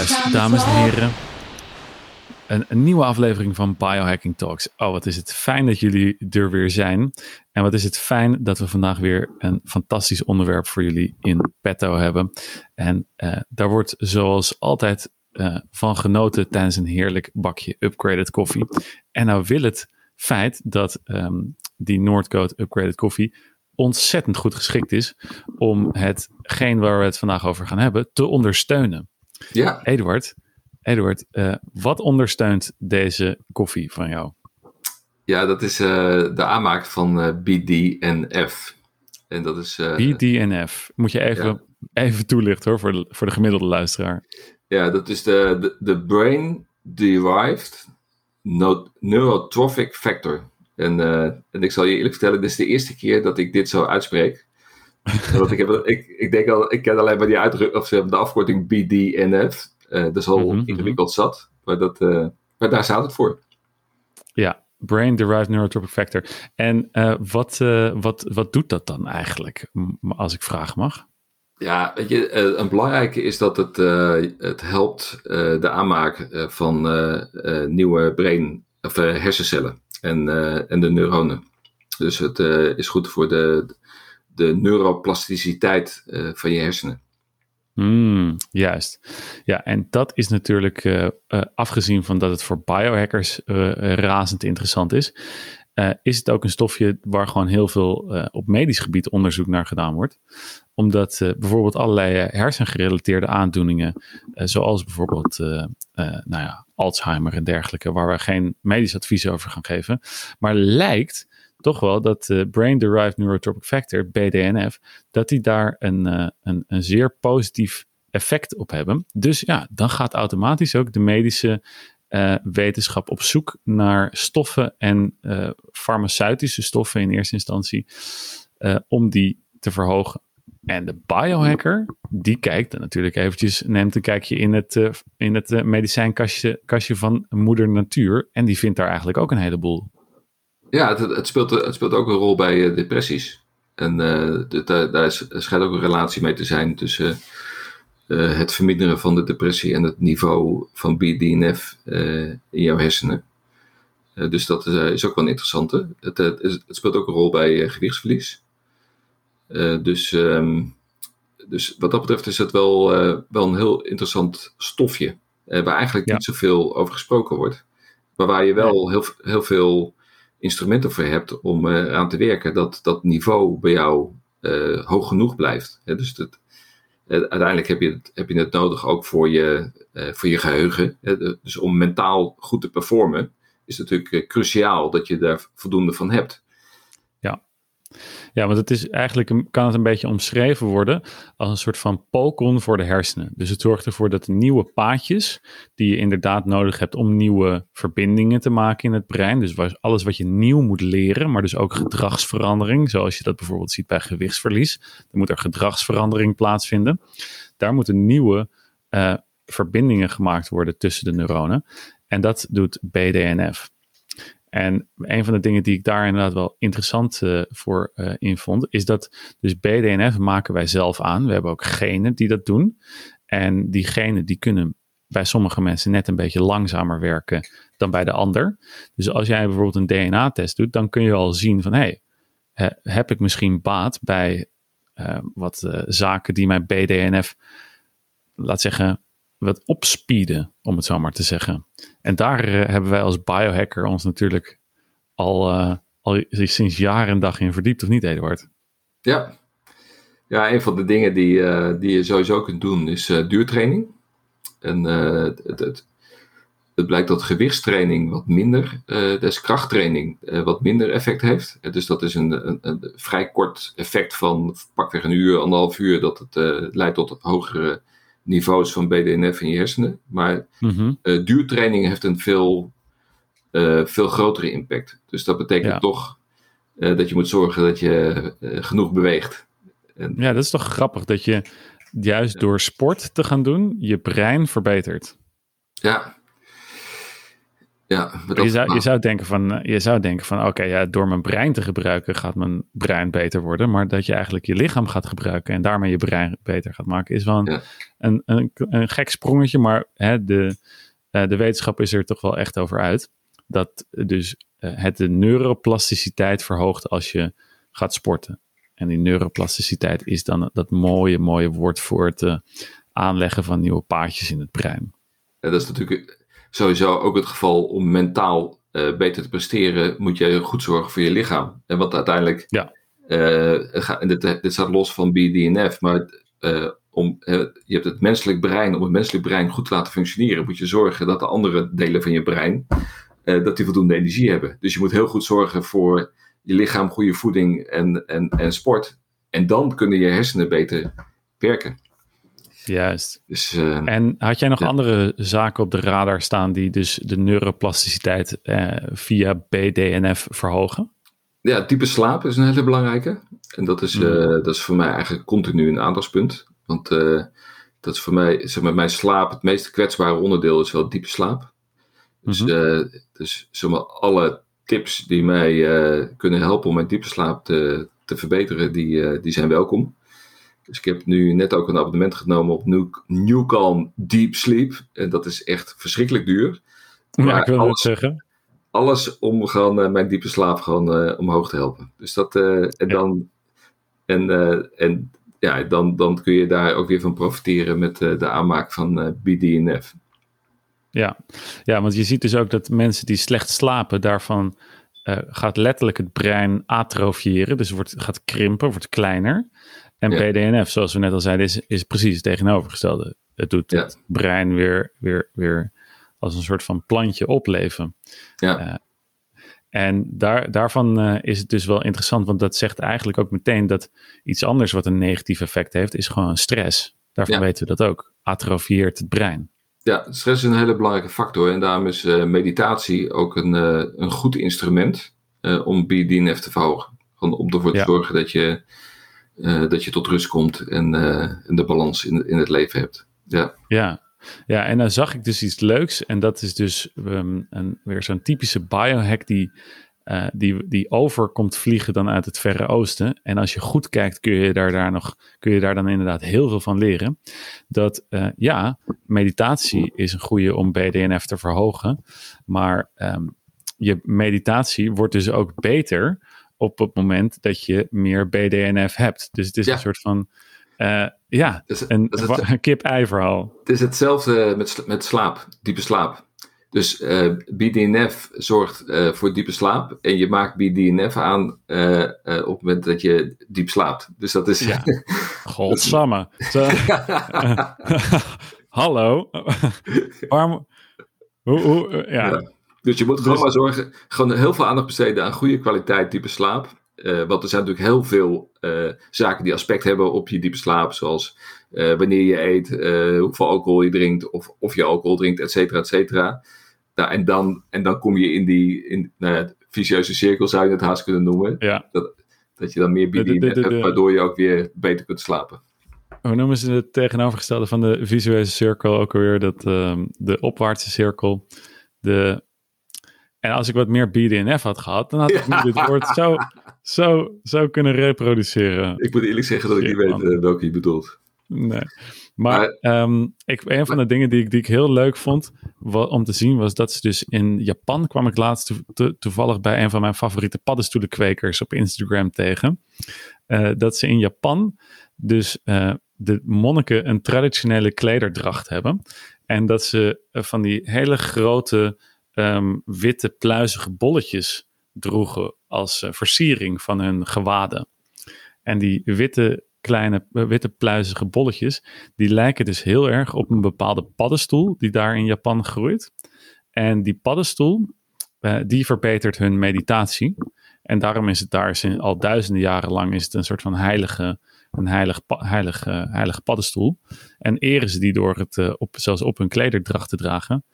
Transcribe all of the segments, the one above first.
Juist, dames en heren. Een, een, nieuwe aflevering van Biohacking Talks. Oh, wat is het fijn dat jullie er weer zijn. En wat is het fijn dat we vandaag weer een fantastisch onderwerp voor jullie in petto hebben. En uh, daar wordt zoals altijd uh, van genoten tijdens een heerlijk bakje upgraded koffie. En nou wil het feit dat um, die Noordcoat upgraded koffie ontzettend goed geschikt is om hetgeen waar we het vandaag over gaan hebben te ondersteunen. Ja. Eduard, Eduard uh, wat ondersteunt deze koffie van jou? Ja, dat is uh, de aanmaak van uh, BDNF. En dat is. BDNF. Moet je even, ja. even toelichten hoor, voor de, voor de gemiddelde luisteraar. Ja, dat is de, de, de Brain Derived Neurotrophic Factor. En, en ik zal je eerlijk vertellen, dit is de eerste keer dat ik dit zo uitspreek. Want ik, heb, ik, ik denk al, ik ken alleen maar die uitdruk, of de afkorting BDNF. Uh, dat is al mm -hmm, ingewikkeld zat, maar, dat, uh, maar daar staat het voor. Ja, Brain Derived Neurotropic Factor. En uh, wat, wat, wat doet dat dan eigenlijk, als ik vragen mag? Ja, weet je, een belangrijke is dat het, het helpt de aanmaak van nieuwe brain, of, hersencellen en, en de neuronen. Dus het is goed voor de, de neuroplasticiteit uh, van je hersenen. Mm, juist. Ja, en dat is natuurlijk, uh, uh, afgezien van dat het voor biohackers razend interessant is, is het ook een stofje waar gewoon heel veel op medisch gebied onderzoek naar gedaan wordt. Omdat bijvoorbeeld allerlei hersengerelateerde aandoeningen, zoals bijvoorbeeld nou ja, Alzheimer en dergelijke, waar we geen medisch advies over gaan geven, maar lijkt toch wel dat de Brain Derived Neurotropic Factor, BDNF, dat die daar een, uh, een, een zeer positief effect op hebben. Dus ja, dan gaat automatisch ook de medische uh, wetenschap op zoek naar stoffen en uh, farmaceutische stoffen in eerste instantie, om die te verhogen. En de biohacker, die kijkt dan natuurlijk eventjes, neemt een kijkje in het, in het medicijnkastje kastje van moeder natuur. En die vindt daar eigenlijk ook een heleboel ja, het, het, speelt, het speelt ook een rol bij uh, depressies. En de, de, daar schijnt ook een relatie mee te zijn tussen uh, het verminderen van de depressie en het niveau van BDNF in jouw hersenen. dus dat is, is, ook wel een interessante. Het, het, speelt ook een rol bij gewichtsverlies. dus, um, dus wat dat betreft is het wel, wel een heel interessant stofje. waar eigenlijk ja. niet zoveel over gesproken wordt. Maar waar je wel heel, heel veel instrumenten voor hebt om uh, aan te werken, dat dat niveau bij jou uh, hoog genoeg blijft. dus dat, uh, uiteindelijk heb je, het, heb je het nodig ook voor je, voor je geheugen. dus om mentaal goed te performen, is het natuurlijk cruciaal dat je daar voldoende van hebt. Ja, want het is eigenlijk een, kan het een beetje omschreven worden als een soort van pokon voor de hersenen. Dus het zorgt ervoor dat de nieuwe paadjes die je inderdaad nodig hebt om nieuwe verbindingen te maken in het brein. Dus alles wat je nieuw moet leren, maar dus ook gedragsverandering, zoals je dat bijvoorbeeld ziet bij gewichtsverlies. Dan moet er gedragsverandering plaatsvinden. Daar moeten nieuwe uh, verbindingen gemaakt worden tussen de neuronen. En dat doet BDNF. En een van de dingen die ik daar inderdaad wel interessant uh, voor uh, in vond, is dat dus BDNF maken wij zelf aan. We hebben ook genen die dat doen. En die genen die kunnen bij sommige mensen net een beetje langzamer werken dan bij de ander. Dus als jij bijvoorbeeld een DNA-test doet, dan kun je al zien van hé, hey, heb ik misschien baat bij uh, wat zaken die mijn BDNF, laat zeggen, wat opspeeden, om het zo maar te zeggen. En daar uh, hebben wij als biohacker ons natuurlijk al, uh, al sinds jaren en dag in verdiept, of niet, Eduard? Ja. Ja, een van de dingen die, uh, die je sowieso kunt doen is duurtraining. En het, het, het, blijkt dat gewichtstraining wat minder, dus krachttraining wat minder effect heeft. dus dat is een, een, een, vrij kort effect van pakweg een uur, anderhalf uur, dat het leidt tot hogere niveaus van BDNF in je hersenen. Maar mm duurtraining heeft een veel, uh, veel grotere impact. Dus dat betekent toch uh, dat je moet zorgen dat je genoeg beweegt. En, ja, dat is toch grappig dat je juist door sport te gaan doen je brein verbetert. Ja. Ja, je, zou, je, zou denken van, je zou denken van, oké, ja, door mijn brein te gebruiken gaat mijn brein beter worden. Maar dat je eigenlijk je lichaam gaat gebruiken en daarmee je brein beter gaat maken, is wel een, een, een, een, gek sprongetje. Maar hè, de, uh, de wetenschap is er toch wel echt over uit. Dat dus uh, het de neuroplasticiteit verhoogt als je gaat sporten. En die neuroplasticiteit is dan dat mooie, mooie woord voor het uh, aanleggen van nieuwe paadjes in het brein. Ja, dat is natuurlijk sowieso ook het geval om mentaal beter te presteren, moet je goed zorgen voor je lichaam. En wat uiteindelijk, ja. Dit, dit, staat los van BDNF, maar uh, om, je hebt het menselijk brein, om het menselijk brein goed te laten functioneren, moet je zorgen dat de andere delen van je brein, dat die voldoende energie hebben. Dus je moet heel goed zorgen voor je lichaam, goede voeding en, en, en sport. En dan kunnen je hersenen beter werken. Juist. Dus, uh, en had jij nog ja. andere zaken op de radar staan die dus de neuroplasticiteit uh, via BDNF verhogen? Ja, type slaap is een hele belangrijke. En dat is, mm. uh, dat is voor mij eigenlijk continu een aandachtspunt. Want dat is voor mij, zeg maar, mijn slaap, het meest kwetsbare onderdeel is wel diepe slaap. Dus, mm-hmm. dus zeg maar, alle tips die mij kunnen helpen om mijn diepe slaap te, te verbeteren, die, die zijn welkom. Dus ik heb nu net ook een abonnement genomen op New, Newcalm Deep Sleep. En dat is echt verschrikkelijk duur. Maar ja, ik wil alles, zeggen. Alles om gewoon uh, mijn diepe slaap gewoon uh, omhoog te helpen. Dus dat, uh, en ja. dan, en, en ja, dan, dan kun je daar ook weer van profiteren met de aanmaak van BDNF. Ja. ja, want je ziet dus ook dat mensen die slecht slapen, daarvan gaat letterlijk het brein atrofiëren. Dus wordt, gaat krimpen, wordt kleiner. En ja. BDNF, zoals we net al zeiden, is, is precies het tegenovergestelde. Het doet ja. het brein weer, weer, weer als een soort van plantje opleven. Ja. Uh, en daar, daarvan uh, is het dus wel interessant, want dat zegt eigenlijk ook meteen dat iets anders wat een negatief effect heeft, is gewoon stress. Daarvan ja. weten we dat ook. Atrofieert het brein. Ja, stress is een hele belangrijke factor en daarom is uh, meditatie ook een, een goed instrument om BDNF te verhogen. Om ervoor te ja. zorgen dat je dat je tot rust komt en, en de balans in, in het leven hebt. Ja. ja. Ja, en dan zag ik dus iets leuks. En dat is dus um, een, weer zo'n typische biohack die, uh, die, die over komt vliegen dan uit het Verre Oosten. En als je goed kijkt, kun je daar, daar, nog, kun je daar dan inderdaad heel veel van leren. Dat ja, meditatie is een goede om BDNF te verhogen. Maar um, je meditatie wordt dus ook beter op het moment dat je meer BDNF hebt. Dus het is ja. een soort van, uh, ja, dus, een, het, kip-ei verhaal. Het is hetzelfde met, met slaap, diepe slaap. Dus uh, BDNF zorgt uh, voor diepe slaap en je maakt BDNF aan uh, op het moment dat je diep slaapt. Dus dat is... Ja. Godsamme. Hallo. Waarom... Hoe, hoe, ja. ja. Dus je moet dus... gewoon maar zorgen, gewoon heel veel aandacht besteden aan goede kwaliteit diepe slaap. Uh, want er zijn natuurlijk heel veel uh, zaken die aspect hebben op je diepe slaap, zoals uh, wanneer je eet, hoeveel alcohol je drinkt, of of je alcohol drinkt, et cetera, et cetera. Nou, en, dan, en dan kom je in die in, nou ja, vicieuze cirkel, zou je het haast kunnen noemen. Ja. Dat, dat je dan meer hebt, waardoor je ook weer beter kunt slapen. Hoe noemen ze het tegenovergestelde van de visuele cirkel ook alweer? Dat, um, de opwaartse cirkel. De en als ik wat meer BDNF had gehad, dan had ik ja. nu dit woord zo, zo, zo kunnen reproduceren. Ik moet eerlijk zeggen dat ik niet weet uh, welke je bedoelt. Nee. Maar, maar um, ik, een van de dingen die ik, die ik heel leuk vond wat, om te zien was dat ze dus in Japan kwam ik laatst to, to, toevallig bij een van mijn favoriete paddenstoelenkwekers op Instagram tegen. Uh, dat ze in Japan dus uh, de monniken een traditionele klederdracht hebben. En dat ze van die hele grote um, witte pluizige bolletjes droegen als uh, versiering van hun gewaden. En die witte kleine uh, witte pluizige bolletjes, die lijken dus heel erg op een bepaalde paddenstoel die daar in Japan groeit. En die paddenstoel, uh, die verbetert hun meditatie. En daarom is het daar al duizenden jaren lang is het een soort van heilige, een heilig, heilige, heilige paddenstoel. En eren ze die door het op, zelfs op hun klederdracht te dragen.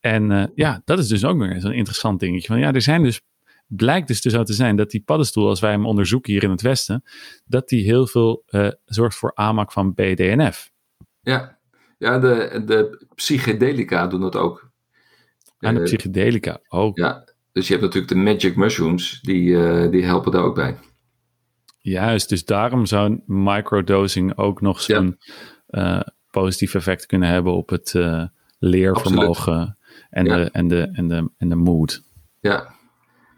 En ja, dat is dus ook weer zo'n interessant dingetje. Van ja, er zijn dus, blijkt dus zo te zijn dat die paddenstoel, als wij hem onderzoeken hier in het Westen, dat die heel veel uh, zorgt voor aanmaak van BDNF. Ja, ja de, de psychedelica doen dat ook. Aan de Eh, psychedelica ook. Ja, dus je hebt natuurlijk de magic mushrooms, die, eh, die helpen daar ook bij. Juist, dus daarom zou microdosing ook nog zo'n eh, positief effect kunnen hebben op het eh, leervermogen en, Ja. de, en, de, en, de, en de mood. Ja.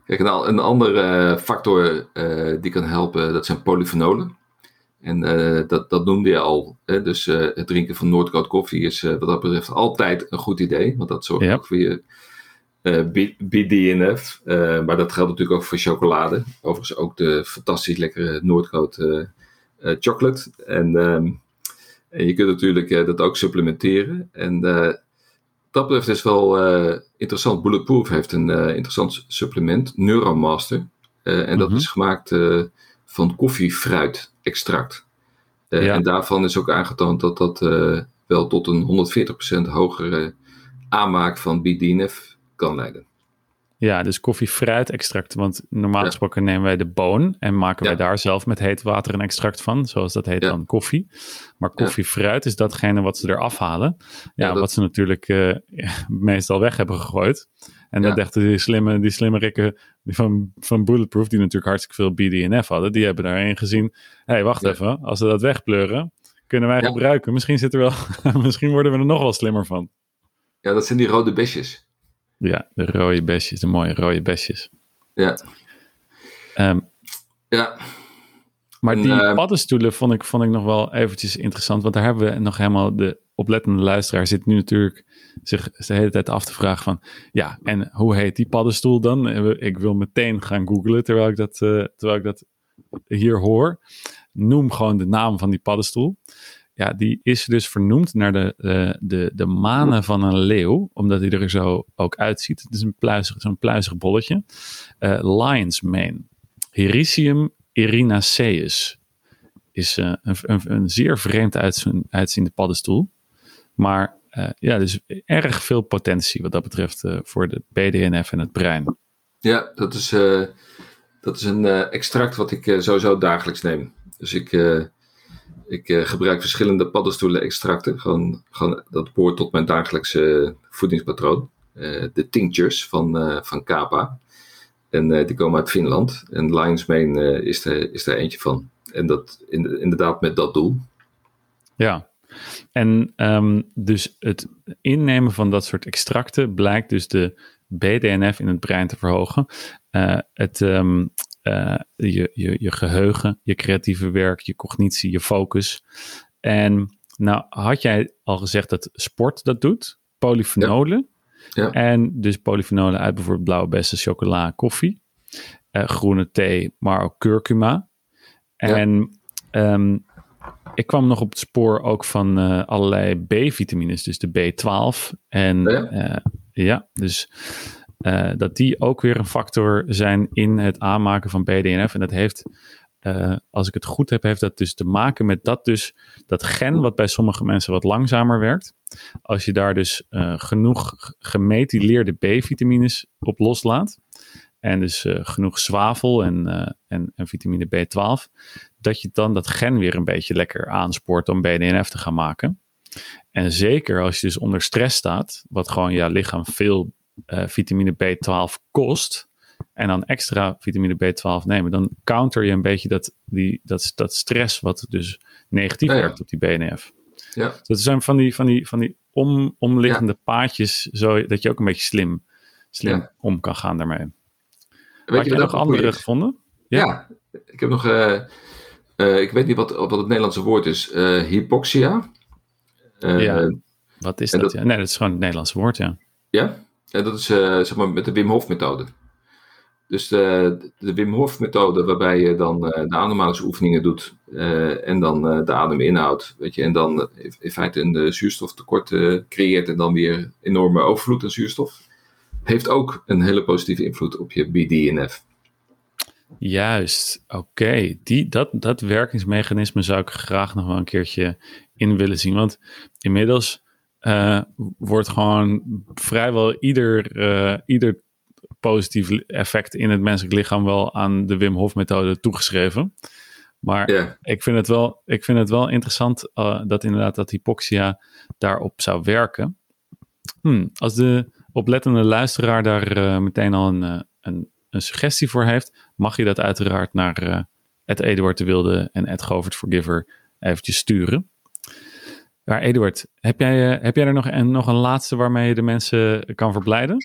Kijk, een, andere eh, factor eh, die kan helpen, dat zijn polyfenolen. En eh, dat, dat noemde je al. Hè? Dus het drinken van Noordcoat koffie is wat dat betreft altijd een goed idee. Want dat zorgt Ja. ook voor je BDNF. Maar dat geldt natuurlijk ook voor chocolade. Overigens ook de fantastisch lekkere Noordcoat eh, eh, chocolate. En, ehm, en je kunt natuurlijk dat ook supplementeren. En dat betreft is wel eh, interessant. Bulletproof heeft een eh, interessant supplement, Neuromaster. Eh, en dat Mhm. is gemaakt van koffiefruit-extract. Ja. En daarvan is ook aangetoond dat dat wel tot een 140% hogere aanmaak van BDNF kan leiden. Ja, dus koffie-fruit-extract. Want normaal Ja. gesproken nemen wij de boon en maken wij daar zelf met heet water een extract van. Zoals dat heet dan koffie. Maar koffie-fruit is datgene wat ze eraf halen. Ja, dat- wat ze natuurlijk eh, meestal weg hebben gegooid. En Ja. dat dachten die slimme, die slimme rikken van, van Bulletproof, die natuurlijk hartstikke veel BDNF hadden, die hebben daarin gezien. Hé, hey, wacht Ja. even, als we dat wegpleuren, kunnen wij Ja. gebruiken. Misschien, zit er wel, misschien worden we er nog wel slimmer van. Ja, dat zijn die rode besjes. Ja, de rode besjes, de mooie rode besjes. Ja, Ehm, ja. Maar En, die eh, paddenstoelen vond ik, vond ik nog wel eventjes interessant. Want daar hebben we nog helemaal... De oplettende luisteraar zit nu natuurlijk zich de hele tijd af te vragen van... Ja, en hoe heet die paddenstoel dan? Ik wil meteen gaan googlen terwijl ik dat, eh, terwijl ik dat hier hoor. Noem gewoon de naam van die paddenstoel. Ja, die is dus vernoemd naar de, eh, de, de manen van een leeuw. Omdat hij er zo ook uitziet. Het is een pluizig, zo'n pluizig bolletje. Eh lion's mane. Hericium erinaceus is eh, een, een, een zeer vreemd uitzien- uitziende paddenstoel. Maar ja, dus erg veel potentie wat dat betreft voor de BDNF en het brein. Ja, dat is, dat is een extract wat ik sowieso dagelijks neem. Dus ik, ik eh, gebruik verschillende paddenstoelen-extracten. Gewoon, gewoon, dat behoort tot mijn dagelijkse voedingspatroon. Eh, de tinctures van, eh, van Kapa. En die komen uit Finland. En Lion's Mane is, er, is er eentje van. En dat in- inderdaad met dat doel. Ja. En ehm, dus het innemen van dat soort extracten blijkt dus de BDNF in het brein te verhogen. Het, ehm, eh, je, je, je geheugen, je creatieve werk, je cognitie, je focus. En nou had jij al gezegd dat sport dat doet, polyfenolen. Ja. En dus polyfenolen uit bijvoorbeeld blauwe bessen, chocola, koffie, eh, groene thee, maar ook curcuma. Ja. En ehm, ik kwam nog op het spoor ook van eh, allerlei B-vitamines, dus de B12. En ja dus eh, dat die ook weer een factor zijn in het aanmaken van BDNF. En dat heeft, eh, als ik het goed heb, heeft dat dus te maken met dat dus, dat gen wat bij sommige mensen wat langzamer werkt. Als je daar dus eh, genoeg gemethyleerde B-vitamines op loslaat, en dus genoeg zwavel en, en, en vitamine B12, dat je dan dat gen weer een beetje lekker aanspoort om BDNF te gaan maken. En zeker als je dus onder stress staat, wat gewoon je lichaam veel eh, vitamine B12 kost, en dan extra vitamine B12 nemen, dan counter je een beetje dat, die, dat, dat stress wat dus negatief Ja, ja. werkt op die BNF. Ja. Dus dat zijn van die, van die, van die om, omliggende paadjes, zo, dat je ook een beetje slim, slim om kan gaan daarmee. Weet Had je nog andere is? gevonden? Ja. ik heb nog. eh, eh, ik weet niet wat, wat het Nederlandse woord is. Eh, hypoxia. Ja. Wat is dat? dat- ja? Nee, dat is gewoon het Nederlandse woord, ja. Ja, en dat is eh, zeg maar met de Wim Hof methode. Dus de, de Wim Hof methode waarbij je dan eh, de ademhalingsoefeningen doet eh, en dan de adem inhoudt, weet je, en dan in feite een zuurstoftekort creëert en dan weer enorme overvloed aan zuurstof, heeft ook een hele positieve invloed op je BDNF. Juist, oké. Die Dat, dat werkingsmechanisme zou ik graag nog wel een keertje in willen zien. Want inmiddels eh, wordt gewoon vrijwel ieder, eh, ieder positief effect in het menselijk lichaam wel aan de Wim Hof methode toegeschreven. Maar ik vind het wel, ik vind het wel interessant eh, dat inderdaad dat hypoxia daarop zou werken. Hmm, als, de, oplettende luisteraar daar meteen al een, een, een, suggestie voor heeft, mag je dat uiteraard naar het Eduard de Wilde en Ed Govert Forgiver eventjes sturen. Maar Eduard, heb jij, heb jij er nog een, nog een laatste waarmee je de mensen kan verblijden?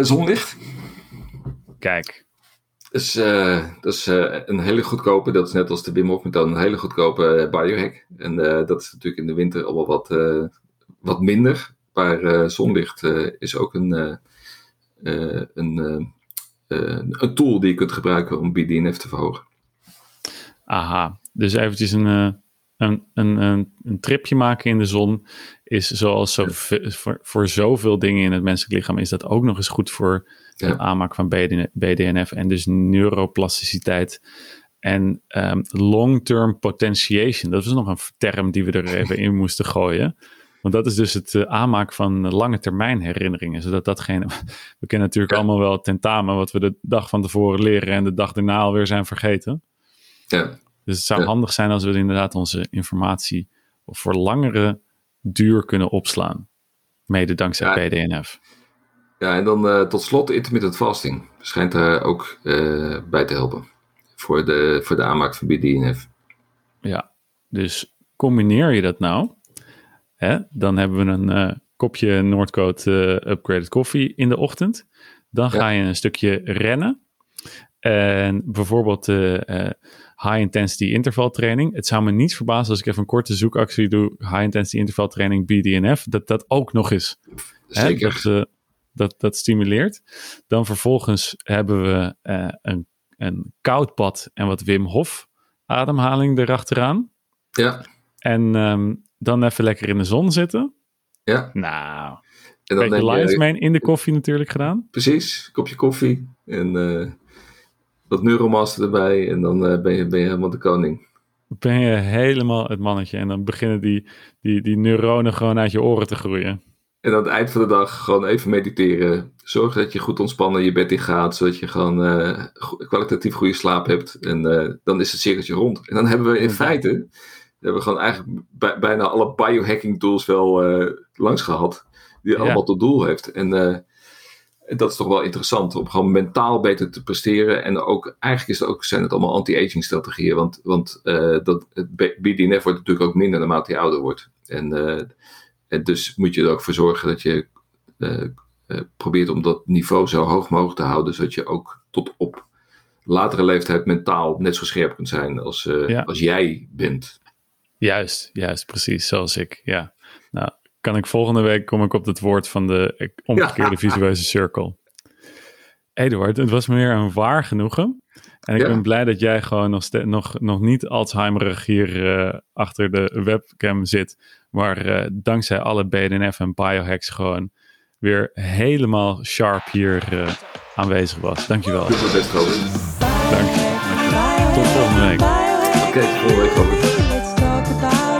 zonlicht. Kijk, dus, uh, dat is uh, een hele goedkope, dat is net als de Wim Hof methode, een hele goedkope biohack. En dat is natuurlijk in de winter allemaal wat, wat minder. Maar zonlicht is ook een, een, een tool die je kunt gebruiken om BDNF te verhogen. Aha, dus eventjes een, een, een, een, een tripje maken in de zon is zoals zo, voor, voor zoveel dingen in het menselijk lichaam is dat ook nog eens goed voor de aanmaak van BDNF en dus neuroplasticiteit. En um, long-term potentiation, dat was nog een term die we er even in moesten gooien. Want dat is dus het uh, aanmaken van lange termijn herinneringen. Zodat datgene. We kennen natuurlijk allemaal wel tentamen, wat we de dag van tevoren leren en de dag daarna alweer zijn vergeten. Ja. Dus het zou handig zijn als we inderdaad onze informatie voor langere duur kunnen opslaan. Mede dankzij BDNF. Ja, en dan uh, tot slot intermittent fasting. Schijnt daar ook uh, bij te helpen. Voor de, voor de aanmaak van BDNF. Ja, dus combineer je dat nou. Hè? Dan hebben we een uh, kopje Noordcoat Upgraded Coffee in de ochtend. Dan ga je een stukje rennen. En bijvoorbeeld high intensity intervaltraining. Het zou me niet verbazen als ik even een korte zoekactie doe. High intensity intervaltraining BDNF. Dat dat ook nog eens. Zeker. Hè, dat, dat, dat stimuleert. Dan vervolgens hebben we uh, een, een koud bad en wat Wim Hof ademhaling erachteraan. Ja. En um, dan even lekker in de zon zitten. Ja. Nou, en dan de Lions je, in de koffie natuurlijk gedaan. Precies, kopje koffie en uh, wat neuromaster erbij en dan uh, ben, je, ben je helemaal de koning. Ben je helemaal het mannetje en dan beginnen die, die, die neuronen gewoon uit je oren te groeien. En aan het eind van de dag gewoon even mediteren. Zorg dat je goed ontspannen je bed in gaat, zodat je gewoon uh, kwalitatief goede slaap hebt. En uh, dan is het cirkeltje rond. En dan hebben we in feite, hebben we gewoon eigenlijk bijna alle biohacking tools wel uh, langs gehad. Die allemaal tot doel heeft. En, en dat is toch wel interessant, om gewoon mentaal beter te presteren. En ook, eigenlijk is het ook, zijn het allemaal anti-aging strategieën. Want, want dat, het BDNF wordt natuurlijk ook minder naarmate je ouder wordt. En en dus moet je er ook voor zorgen dat je uh, uh, probeert om dat niveau zo hoog mogelijk te houden, zodat je ook tot op latere leeftijd mentaal net zo scherp kunt zijn als, uh, ja. als jij bent. Juist, juist, precies, zoals ik. Ja. Nou, kan ik volgende week kom ik op het woord van de omgekeerde ja. visueuze cirkel. Eduard, het was me weer een waar genoegen. En ik ja. ben blij dat jij gewoon nog, nog, nog niet Alzheimerig hier uh, achter de webcam zit. Maar uh, dankzij alle BDNF en biohacks gewoon weer helemaal sharp hier uh, aanwezig was. Dankjewel. Doe het best, Robert. Dank je. Tot volgende week. Oké, okay, tot volgende week, Robert.